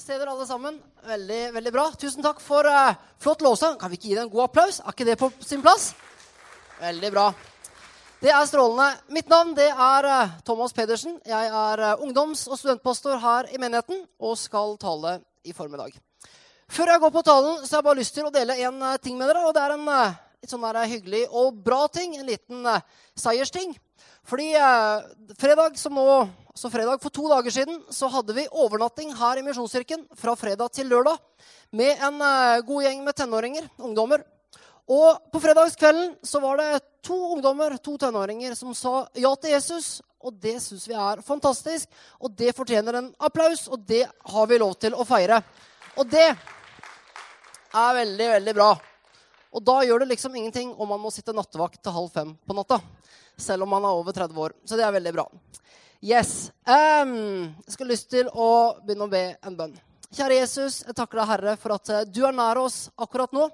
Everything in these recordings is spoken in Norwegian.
Se dere alle sammen. Veldig, veldig bra. Tusen takk for uh, flott lovsang. Kan vi ikke gi deg en god applaus? Er ikke det på sin plass? Veldig bra. Det er strålende. Mitt navn det er uh, Thomas Pedersen. Jeg er uh, ungdoms- og studentpastor her i menigheten og skal tale i formiddag. Før jeg går på talen, så har jeg bare lyst til å dele en ting med dere. Og det er en litt sånn der, hyggelig og bra ting. En liten seiersting. Fordi fredag som nå så fredag for to dager siden så hadde vi overnatting her i Misjonskirken fra fredag til lørdag med en eh, god gjeng med tenåringer, ungdommer. Og på fredagskvelden så var det to ungdommer, to tenåringer, som sa ja til Jesus. Og det syns vi er fantastisk, og det fortjener en applaus, og det har vi lov til å feire. Og det er veldig, veldig bra. Og da gjør det liksom ingenting om man må sitte nattevakt til halv fem på natta. Selv om man er over 30 år. Så det er veldig bra. Yes. Um, jeg skal lyst til å begynne å be en bønn. Kjære Jesus, jeg takker deg, Herre, for at eh, du er nær oss akkurat nå.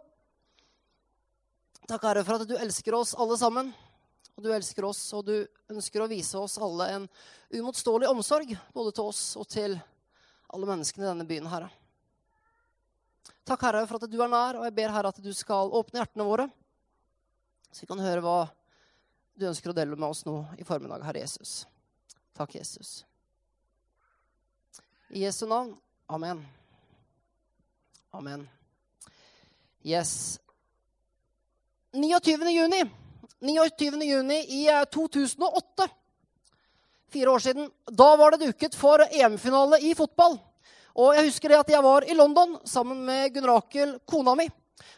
Takk, Herre, for at du elsker oss alle sammen. Og du elsker oss, og du ønsker å vise oss alle en umotståelig omsorg, både til oss og til alle menneskene i denne byen, Herre. Takk, Herre, for at du er nær, og jeg ber, Herre, at du skal åpne hjertene våre, så vi kan høre hva du ønsker å dele med oss nå i formiddag, Herre Jesus. Takk, Jesus. I Jesu navn. Amen. Amen. Yes. 29. juni. 29. juni i 2008. Eh, Fire år siden. Da var det duket for EM-finale i fotball. Og jeg husker det at jeg var i London sammen med Gunn Rakel, kona mi.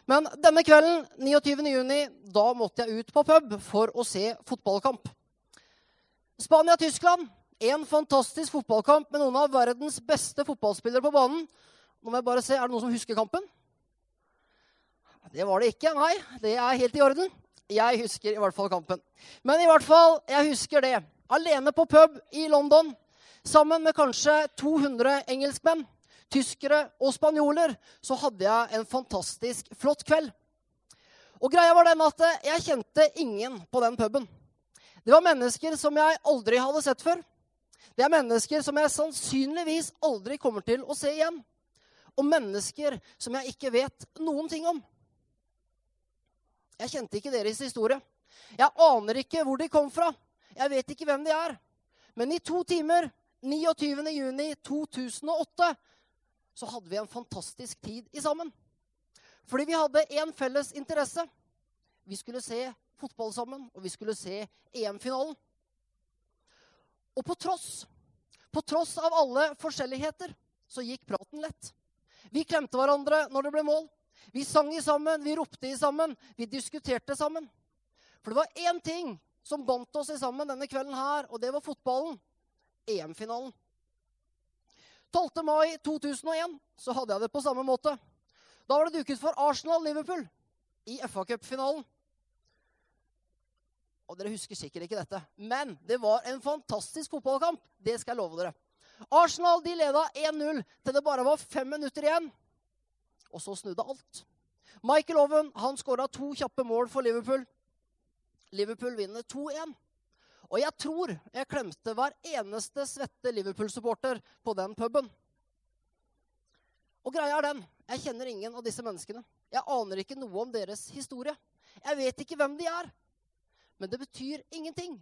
Men denne kvelden, 29. juni, da måtte jeg ut på pub for å se fotballkamp. Spania-Tyskland. En fantastisk fotballkamp med noen av verdens beste fotballspillere på banen. Nå må jeg bare se, Er det noen som husker kampen? Det var det ikke. Nei, det er helt i orden. Jeg husker i hvert fall kampen. Men i hvert fall, jeg husker det. Alene på pub i London sammen med kanskje 200 engelskmenn, tyskere og spanjoler, så hadde jeg en fantastisk flott kveld. Og greia var den at jeg kjente ingen på den puben. Det var mennesker som jeg aldri hadde sett før. Det er mennesker som jeg sannsynligvis aldri kommer til å se igjen. Og mennesker som jeg ikke vet noen ting om. Jeg kjente ikke deres historie. Jeg aner ikke hvor de kom fra. Jeg vet ikke hvem de er. Men i to timer, 29. juni 2008, så hadde vi en fantastisk tid i sammen. Fordi vi hadde én felles interesse. Vi skulle se fotball sammen, og vi skulle se EM-finalen. Og på tross, på tross av alle forskjelligheter, så gikk praten lett. Vi klemte hverandre når det ble mål. Vi sang i sammen, vi ropte i sammen, vi diskuterte sammen. For det var én ting som bandt oss i sammen denne kvelden her, og det var fotballen. EM-finalen. 12. mai 2001 så hadde jeg det på samme måte. Da var det duket for Arsenal-Liverpool i FA-cupfinalen. Og dere husker sikkert ikke dette, men det var en fantastisk fotballkamp. Det skal jeg love dere. Arsenal de leda 1-0 til det bare var fem minutter igjen. Og så snudde alt. Michael Owen han skåra to kjappe mål for Liverpool. Liverpool vinner 2-1. Og jeg tror jeg klemte hver eneste svette Liverpool-supporter på den puben. Og greia er den jeg kjenner ingen av disse menneskene. Jeg aner ikke noe om deres historie. Jeg vet ikke hvem de er. Men det betyr ingenting.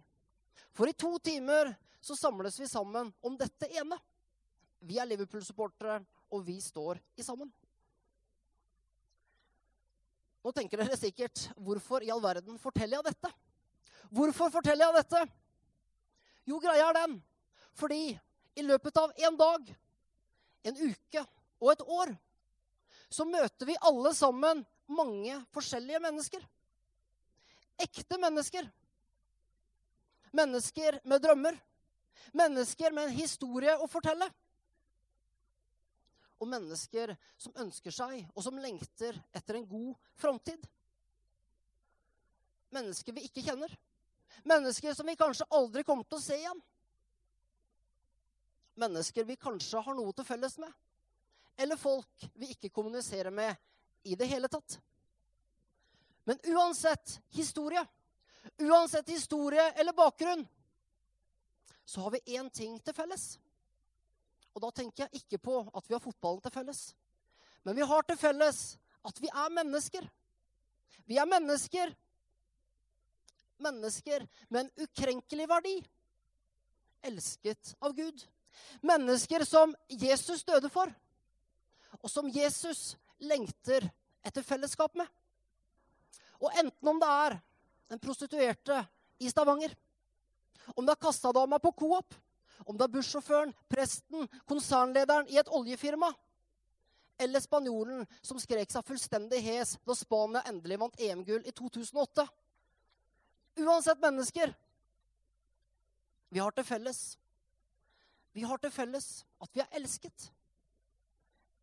For i to timer så samles vi sammen om dette ene. Vi er Liverpool-supportere, og vi står i sammen. Nå tenker dere sikkert hvorfor i all verden forteller jeg dette? Hvorfor forteller jeg dette? Jo, greia er den. Fordi i løpet av en dag, en uke og et år så møter vi alle sammen mange forskjellige mennesker. Ekte mennesker. Mennesker med drømmer. Mennesker med en historie å fortelle. Og mennesker som ønsker seg, og som lengter etter en god framtid. Mennesker vi ikke kjenner. Mennesker som vi kanskje aldri kommer til å se igjen. Mennesker vi kanskje har noe til felles med. Eller folk vi ikke kommuniserer med i det hele tatt. Men uansett historie, uansett historie eller bakgrunn, så har vi én ting til felles. Og da tenker jeg ikke på at vi har fotballen til felles. Men vi har til felles at vi er mennesker. Vi er mennesker. Mennesker med en ukrenkelig verdi. Elsket av Gud. Mennesker som Jesus døde for, og som Jesus lengter etter fellesskap med. Og enten om det er den prostituerte i Stavanger, om det er kassadama på Coop, om det er bussjåføren, presten, konsernlederen i et oljefirma, eller spanjolen som skrek seg fullstendig hes da Spania endelig vant EM-gull i 2008. Uansett mennesker. Vi har til felles Vi har til felles at vi er elsket.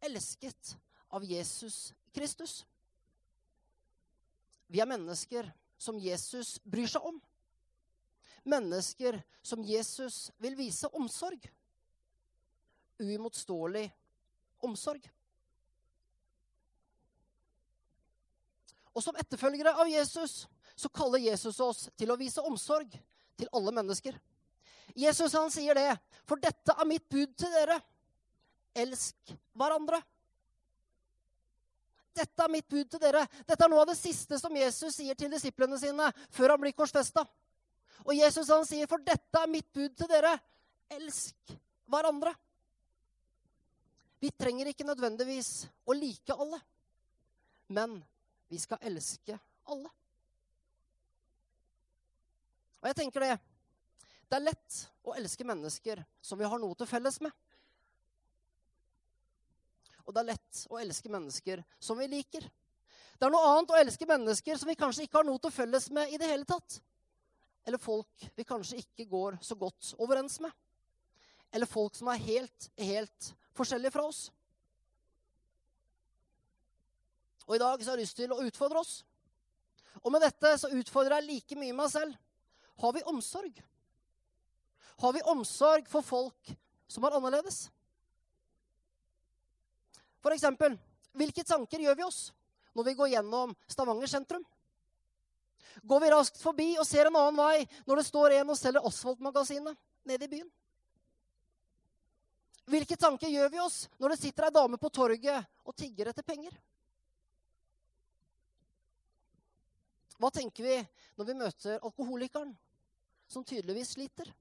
Elsket av Jesus Kristus. Vi er mennesker som Jesus bryr seg om. Mennesker som Jesus vil vise omsorg. Uimotståelig omsorg. Og som etterfølgere av Jesus så kaller Jesus oss til å vise omsorg til alle mennesker. Jesus han sier det, for dette er mitt bud til dere. Elsk hverandre. Dette er mitt bud til dere. Dette er noe av det siste som Jesus sier til disiplene sine før han blir korsfesta. Og Jesus han sier, for dette er mitt bud til dere. Elsk hverandre. Vi trenger ikke nødvendigvis å like alle, men vi skal elske alle. Og jeg tenker det. Det er lett å elske mennesker som vi har noe til felles med. Og det er lett å elske mennesker som vi liker. Det er noe annet å elske mennesker som vi kanskje ikke har noe til felles med i det hele tatt. Eller folk vi kanskje ikke går så godt overens med. Eller folk som er helt, helt forskjellige fra oss. Og i dag så har jeg lyst til å utfordre oss. Og med dette så utfordrer jeg like mye meg selv. Har vi omsorg? Har vi omsorg for folk som er annerledes? For eksempel, hvilke tanker gjør vi oss når vi går gjennom Stavanger sentrum? Går vi raskt forbi og ser en annen vei når det står en og selger Asfaltmagasinet nede i byen? Hvilke tanker gjør vi oss når det sitter ei dame på torget og tigger etter penger? Hva tenker vi når vi møter alkoholikeren, som tydeligvis sliter?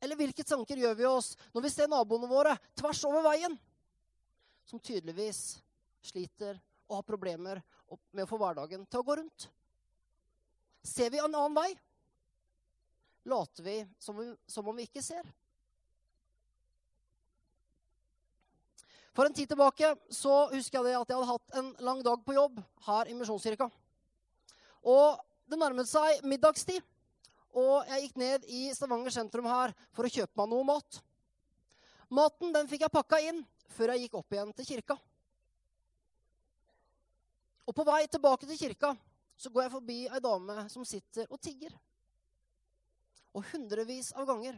Eller hvilke tanker gjør vi oss når vi ser naboene våre tvers over veien, som tydeligvis sliter og har problemer med å få hverdagen til å gå rundt? Ser vi en annen vei? Later vi som, vi som om vi ikke ser? For en tid tilbake så husker jeg at jeg hadde hatt en lang dag på jobb her i Misjonskirka. Og det nærmet seg middagstid, og jeg gikk ned i Stavanger sentrum her for å kjøpe meg noe mat. Maten den fikk jeg pakka inn før jeg gikk opp igjen til kirka. Og på vei tilbake til kirka så går jeg forbi ei dame som sitter og tigger. Og hundrevis av ganger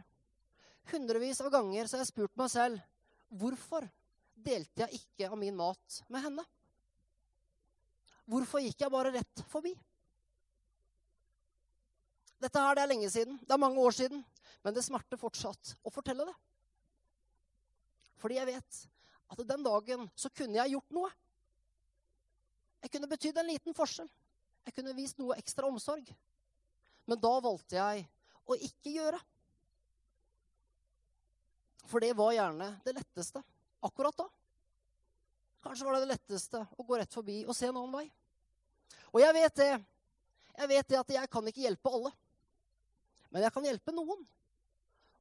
hundrevis av ganger så har jeg spurt meg selv hvorfor delte jeg ikke av min mat med henne? Hvorfor gikk jeg bare rett forbi? Dette her, det er lenge siden. Det er mange år siden. Men det smerter fortsatt å fortelle det. Fordi jeg vet at den dagen så kunne jeg gjort noe. Jeg kunne betydd en liten forskjell. Jeg kunne vist noe ekstra omsorg. Men da valgte jeg å ikke gjøre. For det var gjerne det letteste akkurat da. Kanskje var det det letteste å gå rett forbi og se en annen vei. Og jeg vet det. Jeg vet det at jeg kan ikke hjelpe alle. Men jeg kan hjelpe noen.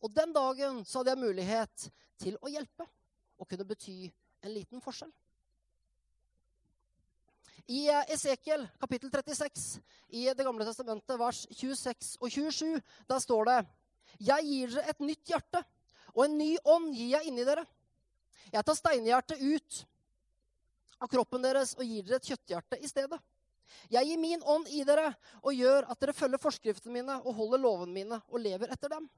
Og den dagen så hadde jeg mulighet til å hjelpe og kunne bety en liten forskjell. I eh, Esekiel kapittel 36 i Det gamle testamentet, vers 26 og 27, der står det Jeg gir dere et nytt hjerte, og en ny ånd gir jeg inni dere. Jeg tar steinhjertet ut av kroppen deres og gir dere et kjøtthjerte i stedet. Jeg gir min ånd i dere og gjør at dere følger forskriftene mine og holder lovene mine og lever etter dem.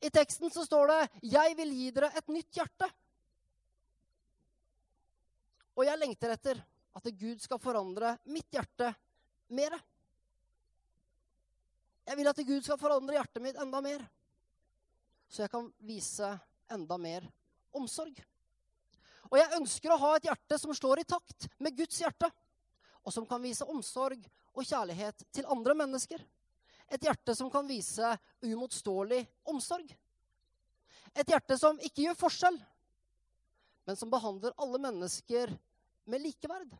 I teksten så står det 'Jeg vil gi dere et nytt hjerte'. Og jeg lengter etter at Gud skal forandre mitt hjerte mer. Jeg vil at Gud skal forandre hjertet mitt enda mer. Så jeg kan vise enda mer omsorg. Og jeg ønsker å ha et hjerte som står i takt med Guds hjerte, og som kan vise omsorg og kjærlighet til andre mennesker. Et hjerte som kan vise umotståelig omsorg. Et hjerte som ikke gjør forskjell, men som behandler alle mennesker med likeverd.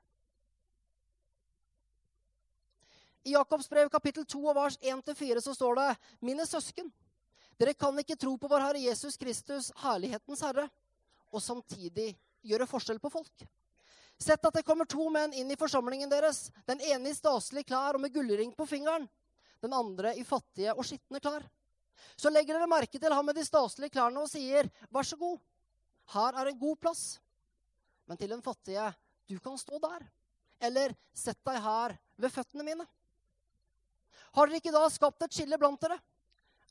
I Jakobs brev kapittel 2 vers 1-4 så står det Mine søsken, dere kan ikke tro på vår Herre Jesus Kristus, herlighetens Herre, og samtidig gjøre forskjell på folk. Sett at det kommer to menn inn i forsamlingen deres, den ene i staselige klær og med gullring på fingeren, den andre i fattige og skitne klær. Så legger dere merke til ham med de staselige klærne og sier, 'Vær så god, her er en god plass.' Men til den fattige, 'Du kan stå der.' Eller 'Sett deg her ved føttene mine'. Har dere ikke da skapt et skille blant dere?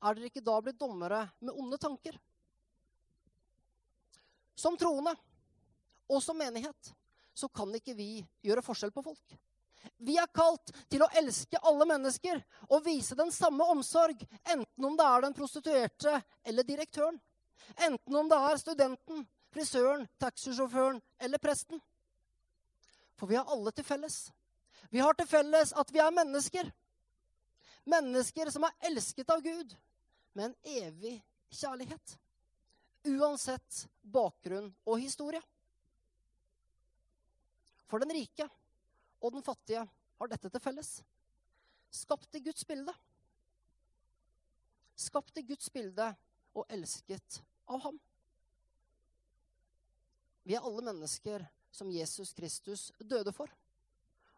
Er dere ikke da blitt dommere med onde tanker? Som troende og som menighet så kan ikke vi gjøre forskjell på folk. Vi er kalt til å elske alle mennesker og vise den samme omsorg, enten om det er den prostituerte eller direktøren. Enten om det er studenten, frisøren, taxisjåføren eller presten. For vi har alle til felles. Vi har til felles at vi er mennesker. Mennesker som er elsket av Gud med en evig kjærlighet. Uansett bakgrunn og historie. For den rike og den fattige har dette til felles. Skapt i Guds bilde. Skapt i Guds bilde og elsket av ham. Vi er alle mennesker som Jesus Kristus døde for.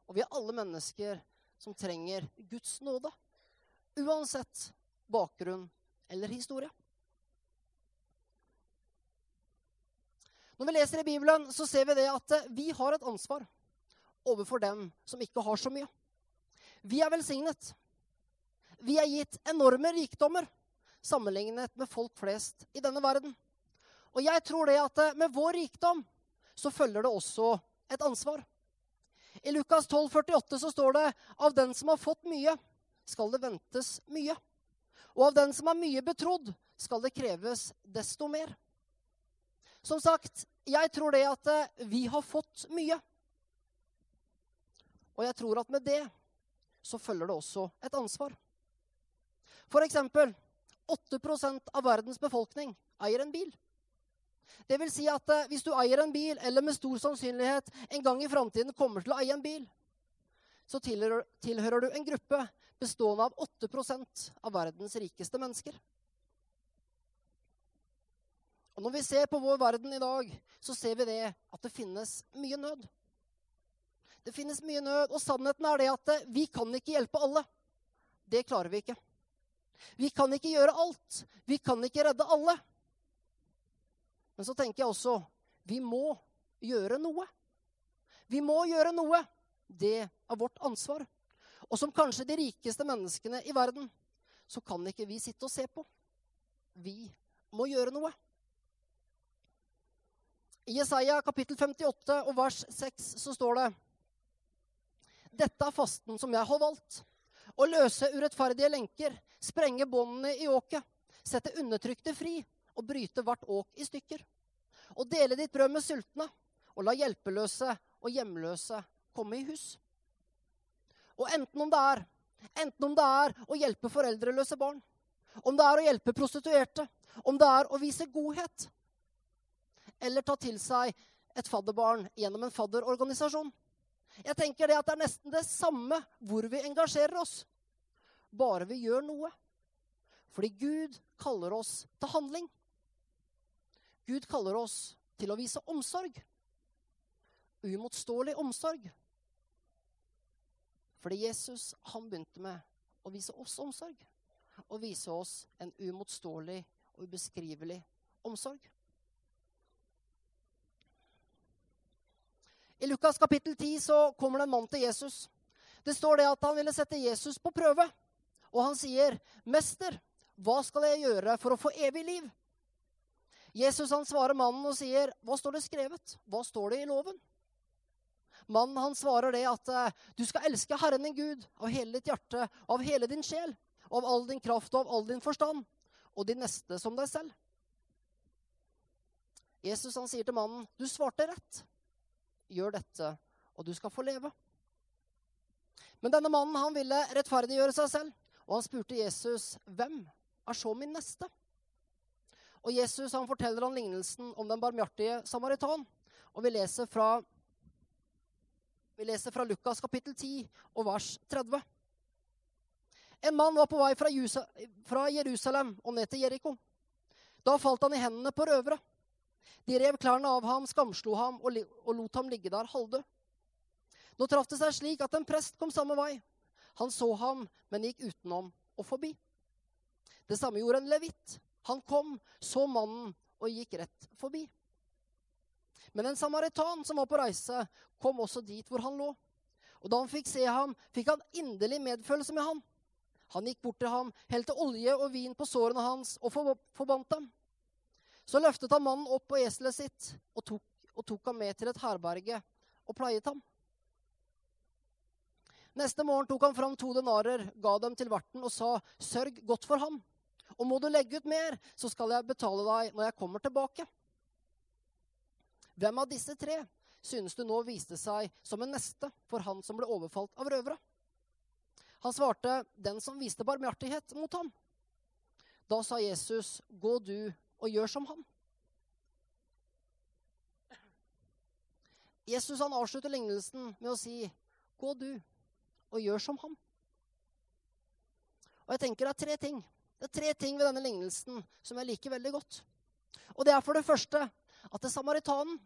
Og vi er alle mennesker som trenger Guds nåde. Uansett bakgrunn eller historie. Når vi leser i Bibelen, så ser vi det at eh, vi har et ansvar overfor dem som ikke har så mye. Vi er velsignet. Vi er gitt enorme rikdommer sammenlignet med folk flest i denne verden. Og jeg tror det at eh, med vår rikdom så følger det også et ansvar. I Lukas 12, 48 så står det av den som har fått mye, skal det ventes mye. Og av den som er mye betrodd, skal det kreves desto mer. Som sagt, jeg tror det at eh, vi har fått mye. Og jeg tror at med det så følger det også et ansvar. For eksempel 8 av verdens befolkning eier en bil. Det vil si at eh, hvis du eier en bil, eller med stor sannsynlighet en gang i framtiden kommer til å eie en bil, så tilhører, du en gruppe bestående av 8% av verdens rikeste mennesker. Og Når vi ser på vår verden i dag, så ser vi det at det finnes mye nød. Det finnes mye nød, og sannheten er det at vi kan ikke hjelpe alle. Det klarer vi ikke. Vi kan ikke gjøre alt. Vi kan ikke redde alle. Men så tenker jeg også vi må gjøre noe. Vi må gjøre noe. Det er vårt ansvar. Og som kanskje de rikeste menneskene i verden, så kan ikke vi sitte og se på. Vi må gjøre noe. I Jesaja kapittel 58 og vers 6 så står det Dette er fasten som jeg har valgt. Å løse urettferdige lenker, sprenge båndene i åket, sette undertrykte fri og bryte hvert åk i stykker. Og dele ditt brød med sultne og la hjelpeløse og hjemløse komme i hus. Og enten om det er enten om det er å hjelpe foreldreløse barn, om det er å hjelpe prostituerte, om det er å vise godhet, eller ta til seg et fadderbarn gjennom en fadderorganisasjon. Jeg tenker det at det er nesten det samme hvor vi engasjerer oss. Bare vi gjør noe. Fordi Gud kaller oss til handling. Gud kaller oss til å vise omsorg. Umotståelig omsorg. Fordi Jesus han begynte med å vise oss omsorg. Og vise oss en umotståelig og ubeskrivelig omsorg. I Lukas kapittel 10 så kommer det en mann til Jesus. Det står det at han ville sette Jesus på prøve. Og han sier, 'Mester, hva skal jeg gjøre for å få evig liv?' Jesus han svarer mannen og sier, 'Hva står det skrevet? Hva står det i loven?' Mannen han svarer det at eh, du skal elske Herren din Gud av hele ditt hjerte, av hele din sjel, av all din kraft og av all din forstand, og din neste som deg selv. Jesus han sier til mannen, 'Du svarte rett. Gjør dette, og du skal få leve.' Men denne mannen han ville rettferdiggjøre seg selv, og han spurte Jesus, 'Hvem er så min neste?' Og Jesus han forteller han lignelsen om den barmhjertige samaritan. Og vi leser fra, vi leser fra Lukas kapittel 10 og vers 30. En mann var på vei fra, Jerusalem og ned til Jeriko. Da falt han i hendene på røvere. De rev klærne av ham, skamslo ham og, og lot ham ligge der halvdød. Nå traff det seg slik at en prest kom samme vei. Han så ham, men gikk utenom og forbi. Det samme gjorde en levitt. Han kom, så mannen og gikk rett forbi. Men en samaritan som var på reise, kom også dit hvor han lå. Og da han fikk se ham, fikk han inderlig medfølelse med ham. Han gikk bort til ham, helte olje og vin på sårene hans og forbandt dem. Så løftet han mannen opp på eselet sitt og tok, og tok ham med til et herberge og pleiet ham. Neste morgen tok han fram to denarer, ga dem til verten og sa, sørg godt for ham. Og må du legge ut mer, så skal jeg betale deg når jeg kommer tilbake. Hvem av disse tre synes du nå viste seg som en neste for han som ble overfalt av røvere? Han svarte, 'Den som viste barmhjertighet mot ham.' Da sa Jesus, 'Gå du og gjør som ham'. Jesus han avslutter lignelsen med å si, 'Gå du og gjør som ham'. Og jeg tenker Det er tre ting Det er tre ting ved denne lignelsen som jeg liker veldig godt. Og det er for det første at det samaritanen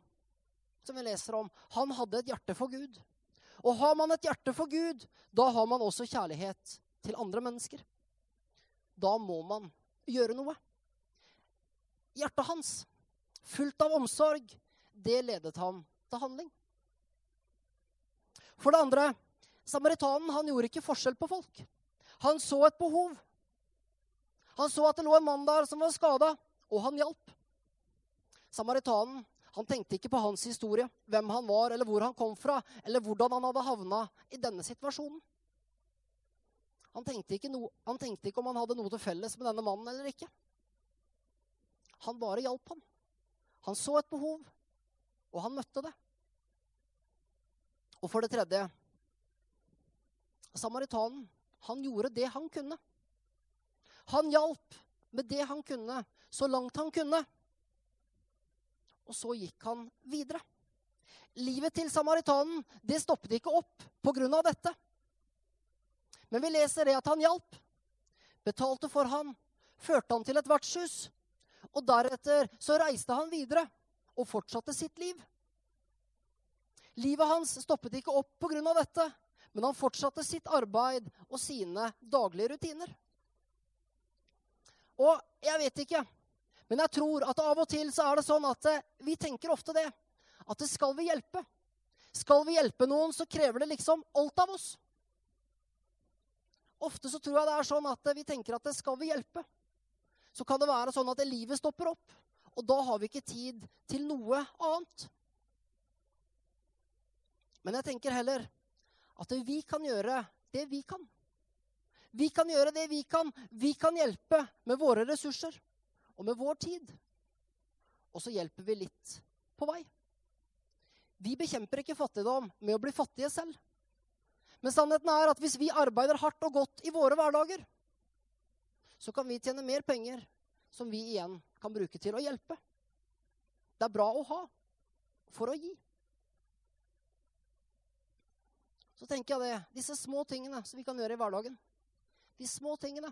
som vi leser om, han hadde et hjerte for Gud. Og har man et hjerte for Gud, da har man også kjærlighet til andre mennesker. Da må man gjøre noe. Hjertet hans, fullt av omsorg, det ledet ham til handling. For det andre, samaritanen han gjorde ikke forskjell på folk. Han så et behov. Han så at det lå en mann der som var skada, og han hjalp. Samaritanen han tenkte ikke på hans historie, hvem han var, eller hvor han kom fra, eller hvordan han hadde havna i denne situasjonen. Han tenkte, no, han tenkte, ikke om han hadde noe til felles med denne mannen eller ikke. Han bare hjalp ham. Han så et behov, og han møtte det. Og for det tredje Samaritanen, han gjorde det han kunne. Han hjalp med det han kunne, så langt han kunne. Og så gikk han videre. Livet til samaritanen det stoppet ikke opp pga. dette. Men vi leser det at han hjalp, betalte for han, førte han til et vertshus. Og deretter så reiste han videre og fortsatte sitt liv. Livet hans stoppet ikke opp pga. dette, men han fortsatte sitt arbeid og sine daglige rutiner. Og jeg vet ikke men jeg tror at av og til så er det sånn at eh, vi tenker ofte det. At det skal vi hjelpe. Skal vi hjelpe noen, så krever det liksom alt av oss. Ofte så tror jeg det er sånn at eh, vi tenker at det skal vi hjelpe. Så kan det være sånn at livet stopper opp, og da har vi ikke tid til noe annet. Men jeg tenker heller at vi kan gjøre det vi kan. Vi kan gjøre det vi kan. Vi kan hjelpe med våre ressurser og med vår tid. Og så hjelper vi litt på vei. Vi bekjemper ikke fattigdom med å bli fattige selv. Men sannheten er at hvis vi arbeider hardt og godt i våre hverdager, så kan vi tjene mer penger som vi igjen kan bruke til å hjelpe. Det er bra å ha for å gi. Så tenker jeg det, disse små tingene som vi kan gjøre i hverdagen, de små tingene,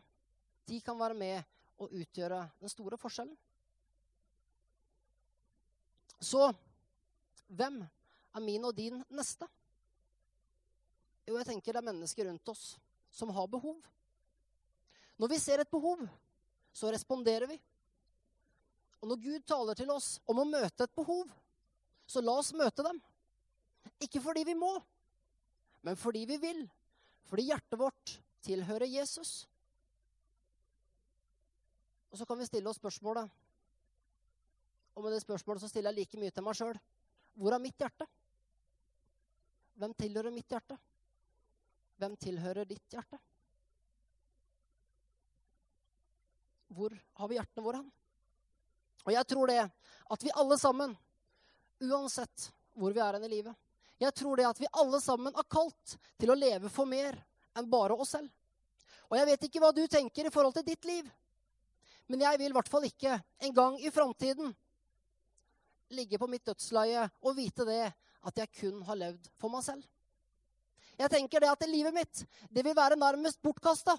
de kan være med å utgjøre den store forskjellen. Så hvem er min og din neste? Jo, jeg tenker det er mennesker rundt oss som har behov. Når vi ser et behov, så responderer vi. Og når Gud taler til oss om å møte et behov, så la oss møte dem. Ikke fordi vi må, men fordi vi vil. Fordi hjertet vårt tilhører Jesus. Og så kan vi stille oss spørsmålet Og med det spørsmålet så stiller jeg like mye til meg sjøl. Hvor er mitt hjerte? Hvem tilhører mitt hjerte? Hvem tilhører ditt hjerte? Hvor har vi hjertene våre hen? Og jeg tror det at vi alle sammen, uansett hvor vi er hen i livet Jeg tror det at vi alle sammen er kalt til å leve for mer enn bare oss selv. Og jeg vet ikke hva du tenker i forhold til ditt liv. Men jeg vil i hvert fall ikke en gang i framtiden ligge på mitt dødsleie og vite det at jeg kun har levd for meg selv. Jeg tenker det at livet mitt det vil være nærmest bortkasta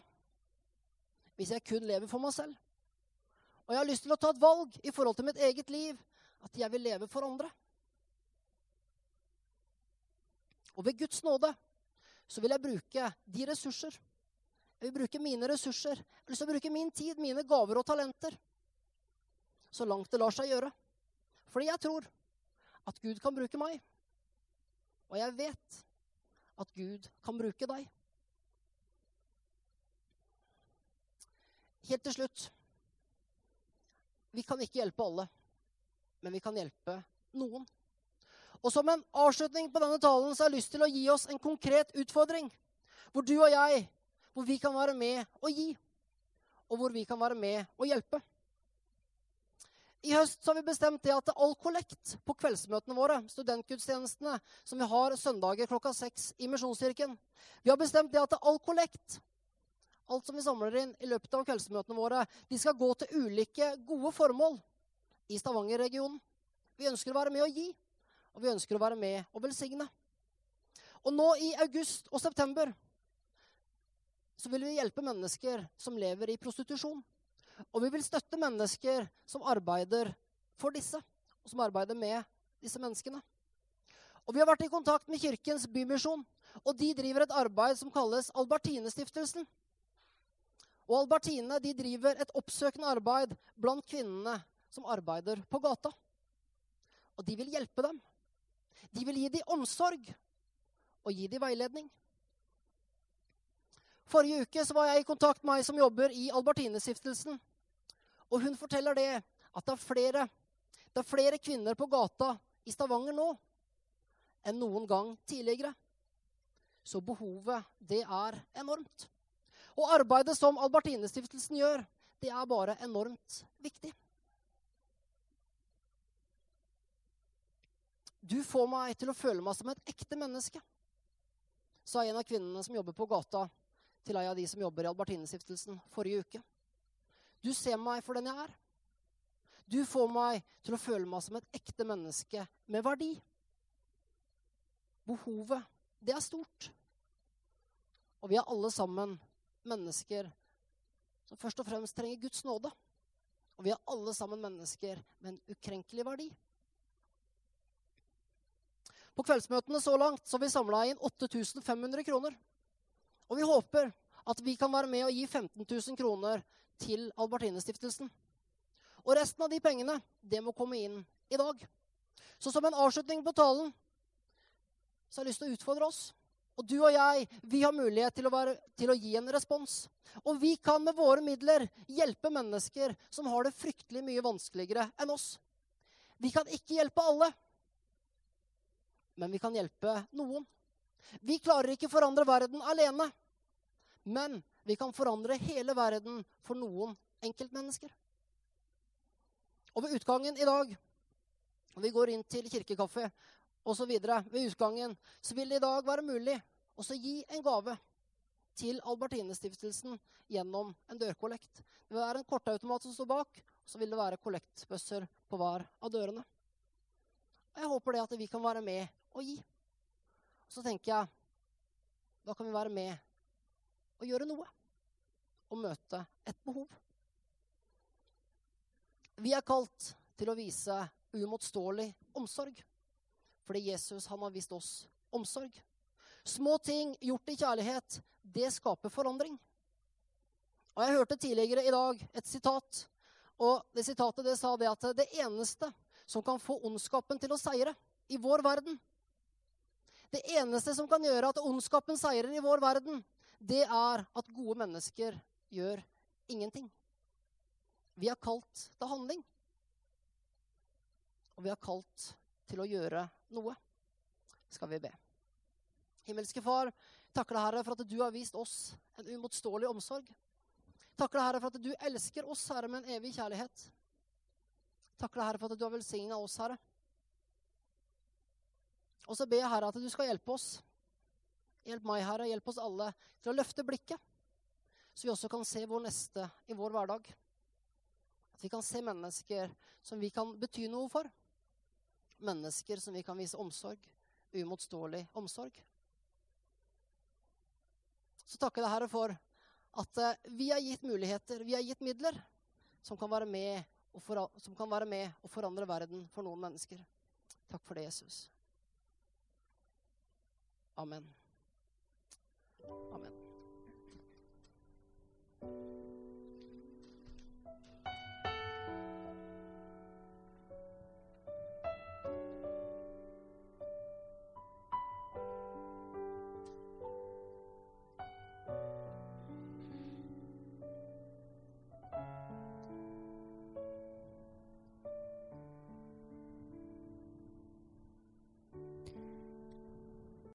hvis jeg kun lever for meg selv. Og jeg har lyst til å ta et valg i forhold til mitt eget liv at jeg vil leve for andre. Og ved Guds nåde så vil jeg bruke de ressurser. Jeg vil bruke mine ressurser. Jeg har lyst til å bruke min tid, mine gaver og talenter. Så langt det lar seg gjøre. Fordi jeg tror at Gud kan bruke meg. Og jeg vet at Gud kan bruke deg. Helt til slutt Vi kan ikke hjelpe alle, men vi kan hjelpe noen. Og som en avslutning på denne talen så har jeg lyst til å gi oss en konkret utfordring. Hvor du og jeg, hvor vi kan være med og gi. Og hvor vi kan være med og hjelpe. I høst har vi bestemt det at all kollekt på kveldsmøtene våre, studentgudstjenestene som vi har søndager klokka seks i Misjonskirken Vi har bestemt det at all kollekt, alt som vi samler inn i løpet av kveldsmøtene våre, de skal gå til ulike gode formål i Stavanger-regionen. Vi ønsker å være med å gi, og vi ønsker å være med å velsigne. Og nå i august og september så vil vi hjelpe mennesker som lever i prostitusjon. Og vi vil støtte mennesker som arbeider for disse, og som arbeider med disse menneskene. Og Vi har vært i kontakt med Kirkens Bymisjon, og de driver et arbeid som kalles Albertinestiftelsen. Og Albertine de driver et oppsøkende arbeid blant kvinnene som arbeider på gata. Og de vil hjelpe dem. De vil gi dem omsorg og gi dem veiledning. Forrige uke var jeg i kontakt med ei som jobber i Albertinestiftelsen. Og hun forteller det at det er flere, det er flere kvinner på gata i Stavanger nå enn noen gang tidligere. Så behovet, det er enormt. Og arbeidet som Albertinestiftelsen gjør, det er bare enormt viktig. Du får meg til å føle meg som et ekte menneske, sa en av kvinnene som jobber på gata, til ei av de som jobber i Albertinestiftelsen forrige uke. Du ser meg for den jeg er. Du får meg til å føle meg som et ekte menneske med verdi. Behovet, det er stort. Og vi er alle sammen mennesker som først og fremst trenger Guds nåde. Og vi er alle sammen mennesker med en ukrenkelig verdi. På kveldsmøtene så langt så har vi samla inn 8500 kroner. Og vi håper at vi kan være med og gi 15 000 kroner til Albertinestiftelsen. Og resten av de pengene, det må komme inn i dag. Så som en avslutning på talen så har jeg lyst til å utfordre oss. Og du og jeg, vi har mulighet til å, være, til å gi en respons. Og vi kan med våre midler hjelpe mennesker som har det fryktelig mye vanskeligere enn oss. Vi kan ikke hjelpe alle, men vi kan hjelpe noen. Vi klarer ikke forandre verden alene. Men vi kan forandre hele verden for noen enkeltmennesker. Og ved utgangen i dag, når vi går inn til kirkekaffe osv., ved utgangen, så vil det i dag være mulig å gi en gave til Albertinestiftelsen gjennom en dørkollekt. Det vil være en kortautomat som står bak, og så vil det være kollektbøsser på hver av dørene. Og jeg håper det at vi kan være med og gi. Og så tenker jeg da kan vi være med og gjøre noe Og møte et behov. Vi er kalt til å vise uimotståelig omsorg. Fordi Jesus han har vist oss omsorg. Små ting gjort i kjærlighet, det skaper forandring. Og Jeg hørte tidligere i dag et sitat. og Det sitatet det sa det at det eneste som kan få ondskapen til å seire i vår verden Det eneste som kan gjøre at ondskapen seirer i vår verden, det er at gode mennesker gjør ingenting. Vi er kalt til handling. Og vi er kalt til å gjøre noe. Skal vi be. Himmelske Far, takker deg, Herre, for at du har vist oss en umotståelig omsorg. Takker deg, Herre, for at du elsker oss, Herre, med en evig kjærlighet. Takker deg, Herre, for at du har velsigna oss, Herre. Og så ber jeg, Herre, at du skal hjelpe oss. Hjelp meg, Herre, hjelp oss alle til å løfte blikket, så vi også kan se vår neste i vår hverdag. At vi kan se mennesker som vi kan bety noe for. Mennesker som vi kan vise omsorg. Uimotståelig omsorg. Så takker jeg Herre, for at eh, vi er gitt muligheter, vi er gitt midler, som kan være med og, for, være med og forandre verden for noen mennesker. Takk for det, Jesus. Amen. Amen.